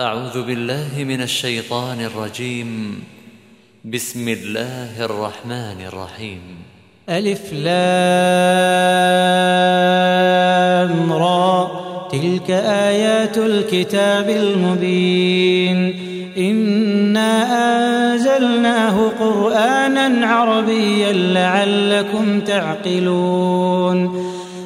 أعوذ بالله من الشيطان الرجيم. بسم الله الرحمن الرحيم. ألف لام را. تلك آيات الكتاب المبين. إنا أنزلناه قرآنا عربيا لعلكم تعقلون.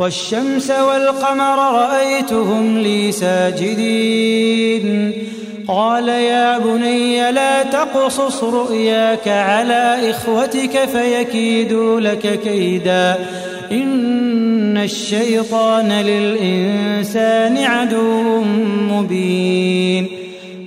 والشمس والقمر رأيتهم لي ساجدين. قال يا بني لا تقصص رؤياك على إخوتك فيكيدوا لك كيدا. إن الشيطان للإنسان عدو مبين.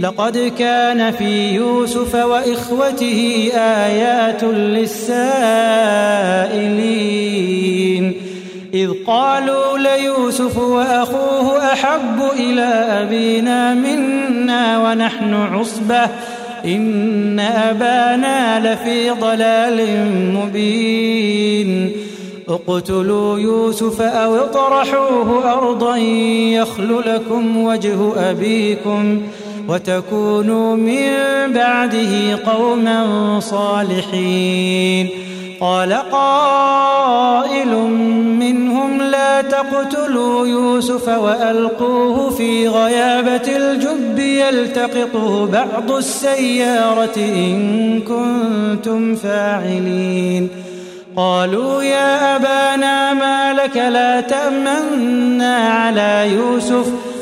لقد كان في يوسف وإخوته آيات للسائلين. إذ قالوا ليوسف وأخوه أحب إلى أبينا منا ونحن عصبة. إن أبانا لفي ضلال مبين. اقتلوا يوسف أو اطرحوه أرضا يخل لكم وجه أبيكم. وتكونوا من بعده قوما صالحين. قال قائل منهم لا تقتلوا يوسف وألقوه في غيابة الجب يلتقطه بعض السيارة إن كنتم فاعلين. قالوا يا أبانا ما لك لا تأمنا على يوسف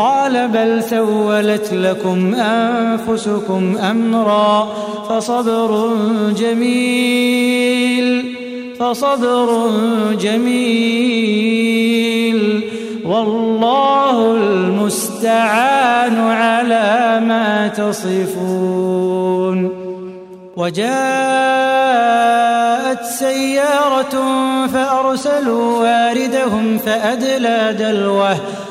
قال بل سولت لكم أنفسكم أمرا فصبر جميل فصبر جميل. والله المستعان على ما تصفون. وجاءت سيارة فأرسلوا واردهم فأدلى دلوه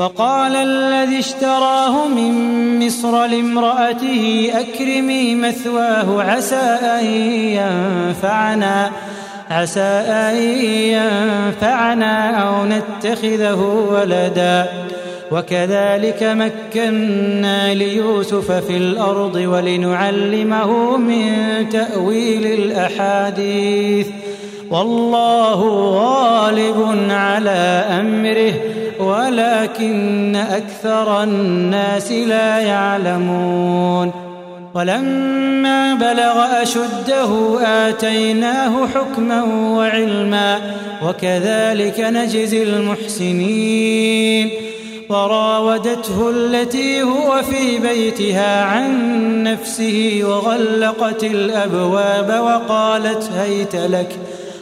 وقال الذي اشتراه من مصر لامرأته أكرمي مثواه عسى أن ينفعنا عسى أن ينفعنا أو نتخذه ولدا. وكذلك مكنا ليوسف في الأرض ولنعلمه من تأويل الأحاديث. والله غالب على أمره. ولكن أكثر الناس لا يعلمون. ولما بلغ أشده آتيناه حكما وعلما وكذلك نجزي المحسنين. وراودته التي هو في بيتها عن نفسه وغلقت الأبواب وقالت هيت لك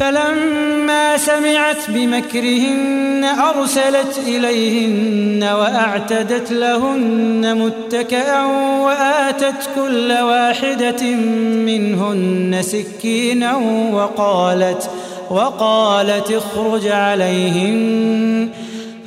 فلما سمعت بمكرهن أرسلت إليهن وأعتدت لهن متكئا وآتت كل واحدة منهن سكينا وقالت وقالت اخرج عليهن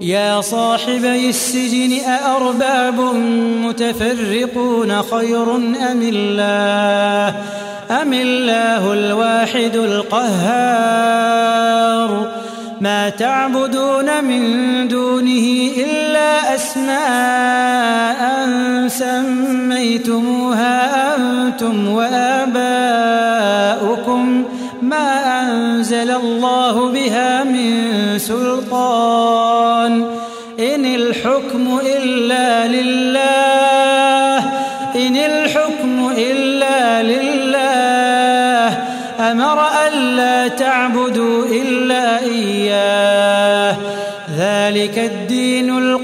يا صاحبي السجن أأرباب متفرقون خير أم الله؟ أم الله الواحد القهار؟ ما تعبدون من دونه إلا أسماء سميتموها أنتم وآباؤكم. ما أنزل الله بها من سلطان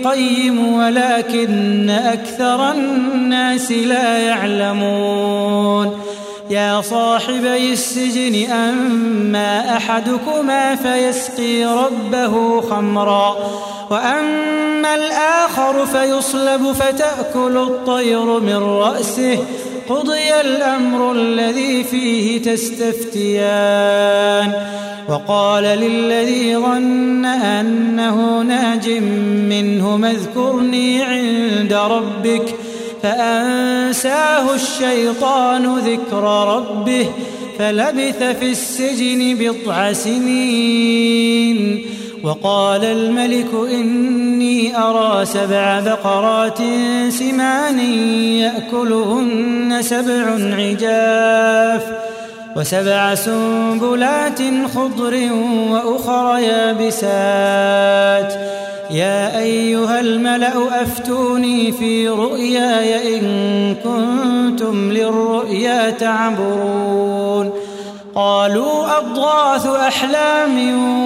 القيم ولكن أكثر الناس لا يعلمون. يا صاحبي السجن أما أحدكما فيسقي ربه خمرا وأما الآخر فيصلب فتأكل الطير من رأسه. قضي الأمر الذي فيه تستفتيان. وقال للذي ظن أنه ناج منه اذكرني عند ربك فأنساه الشيطان ذكر ربه فلبث في السجن بضع سنين وقال الملك إني أرى سبع بقرات سمان يأكلهن سبع عجاف وسبع سنبلات خضر وأخر يابسات. يا أيها الملأ أفتوني في رؤياي إن كنتم للرؤيا تعبرون. قالوا أضغاث أحلام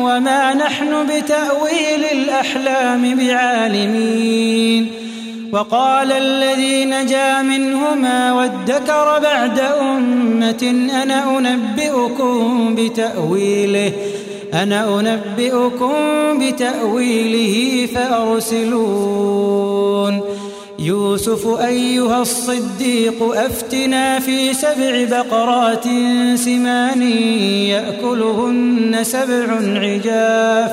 وما نحن بتأويل الأحلام بعالمين. وقال الذي نجا منهما وادكر بعد أمة أنا أنبئكم بتأويله أنا أنبئكم بتأويله فأرسلون. يوسف أيها الصديق أفتنا في سبع بقرات سمان يأكلهن سبع عجاف.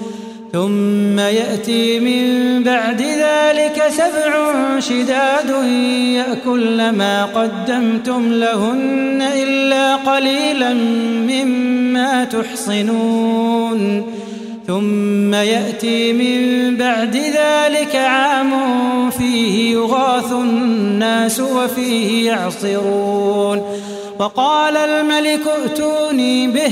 ثم يأتي من بعد ذلك سبع شداد يأكل ما قدمتم لهن إلا قليلا مما تحصنون. ثم يأتي من بعد ذلك عام فيه يغاث الناس وفيه يعصرون. وقال الملك ائتوني به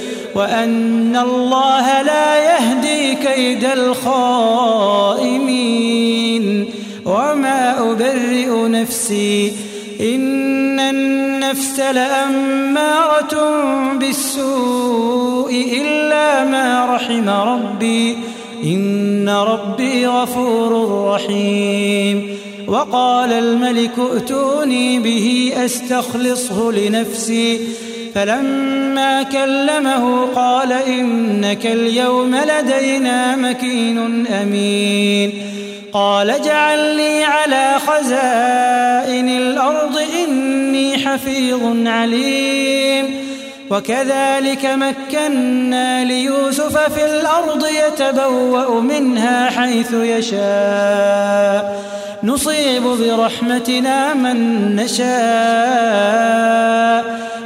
وأن الله لا يهدي كيد الخائمين وما أبرئ نفسي إن النفس لأمارة بالسوء إلا ما رحم ربي. إن ربي غفور رحيم. وقال الملك ائتوني به أستخلصه لنفسي. فلما كلمه قال إنك اليوم لدينا مكين أمين. قال اجعل لي على خزائن الأرض إني حفيظ عليم. وكذلك مكنا ليوسف في الأرض يتبوأ منها حيث يشاء. نصيب برحمتنا من نشاء.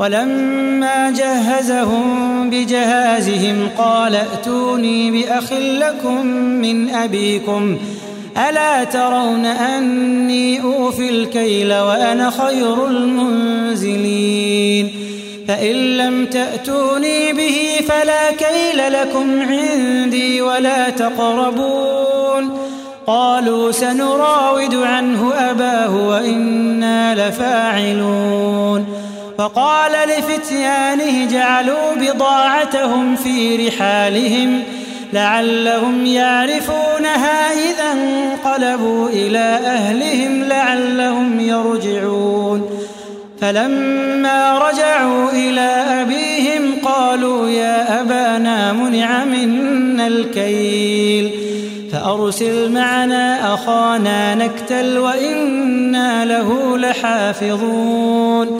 ولما جهزهم بجهازهم قال ائتوني بأخ لكم من أبيكم ألا ترون أني أوفي الكيل وأنا خير المنزلين؟ فإن لم تأتوني به فلا كيل لكم عندي ولا تقربون. قالوا سنراود عنه أباه وإنا لفاعلون. فقال لفتيانه جعلوا بضاعتهم في رحالهم لعلهم يعرفونها إذا انقلبوا إلى أهلهم لعلهم يرجعون فلما رجعوا إلى أبيهم قالوا يا أبانا منع منا الكيل فأرسل معنا أخانا نكتل وإنا له لحافظون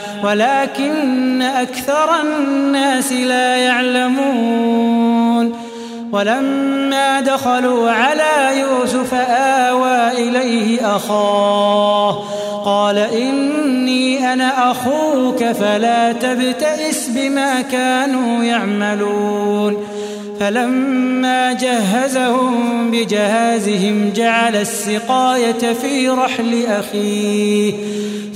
ولكن أكثر الناس لا يعلمون. ولما دخلوا على يوسف آوى إليه أخاه قال إني أنا أخوك فلا تبتئس بما كانوا يعملون. فلما جهزهم بجهازهم جعل السقاية في رحل أخيه.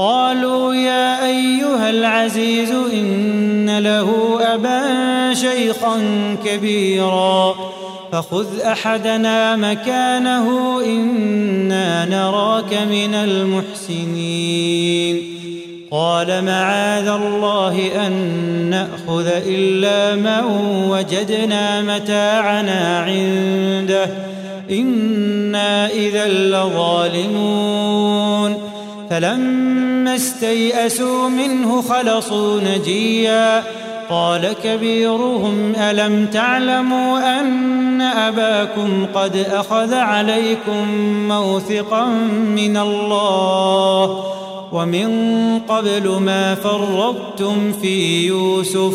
قالوا يا أيها العزيز إن له أبا شيخا كبيرا فخذ أحدنا مكانه إنا نراك من المحسنين. قال معاذ الله أن نأخذ إلا من وجدنا متاعنا عنده. إنا إذا لظالمون. فلما استيئسوا منه خلصوا نجيا. قال كبيرهم ألم تعلموا أن أباكم قد أخذ عليكم موثقا من الله ومن قبل ما فرطتم في يوسف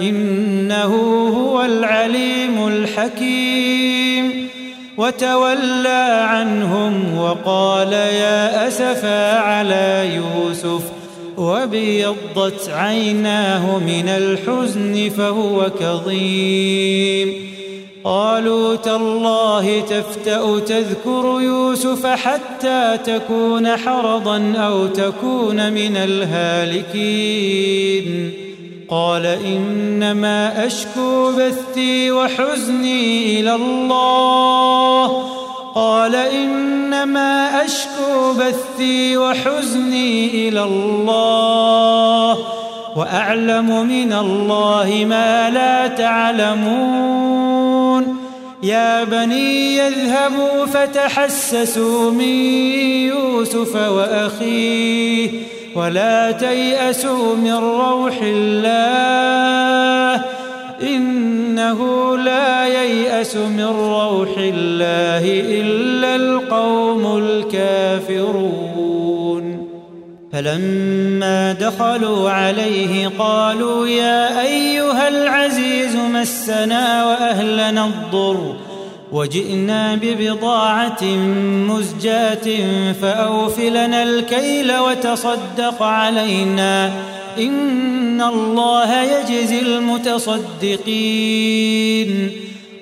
إنه هو العليم الحكيم. وتولى عنهم وقال يا أسفا على يوسف وابيضت عيناه من الحزن فهو كظيم. قالوا تالله تفتأ تذكر يوسف حتى تكون حرضا أو تكون من الهالكين. قال إنما أشكو بثي وحزني إلى الله. قال إنما أشكو بثي وحزني إلى الله. وأعلم من الله ما لا تعلمون. يا بني يذهبوا فتحسسوا من يوسف وأخيه. ولا تيأسوا من روح الله. إنه لا ييأس من روح الله إلا القوم الكافرون. فلما دخلوا عليه قالوا يا أيها العزيز مسنا وأهلنا الضر. وجئنا ببضاعة مزجاة فأوفلنا الكيل وتصدق علينا. إن الله يجزي المتصدقين.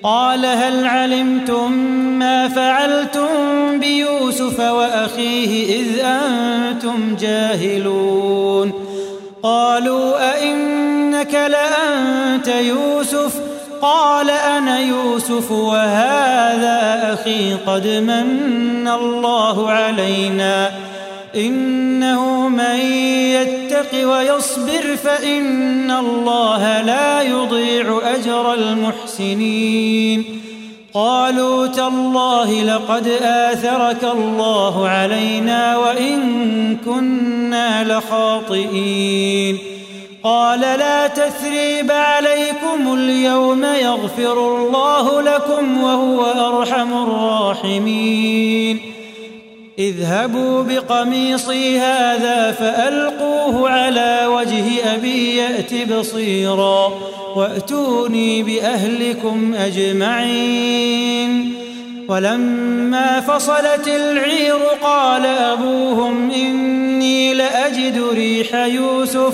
قال هل علمتم ما فعلتم بيوسف وأخيه إذ أنتم جاهلون؟ قالوا أئنك لأنت يوسف؟ قال أنا يوسف وهذا أخي قد من الله علينا إنه من يتق ويصبر فإن الله لا يضيع أجر المحسنين قالوا تالله لقد آثرك الله علينا وإن كنا لخاطئين قال لا تثريب عليكم اليوم يغفر الله لكم وهو أرحم الراحمين. اذهبوا بقميصي هذا فألقوه على وجه أبي يأت بصيرا وأتوني بأهلكم أجمعين. ولما فصلت العير قال أبوهم إني لأجد ريح يوسف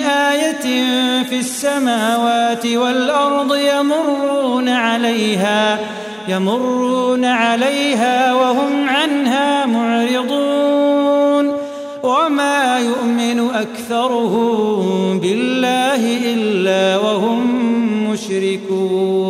آية في السماوات والأرض يمرون عليها يمرون عليها وهم عنها معرضون. وما يؤمن أكثرهم بالله إلا وهم مشركون.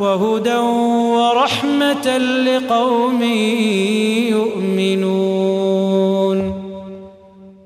وهدى ورحمة لقوم يؤمنون.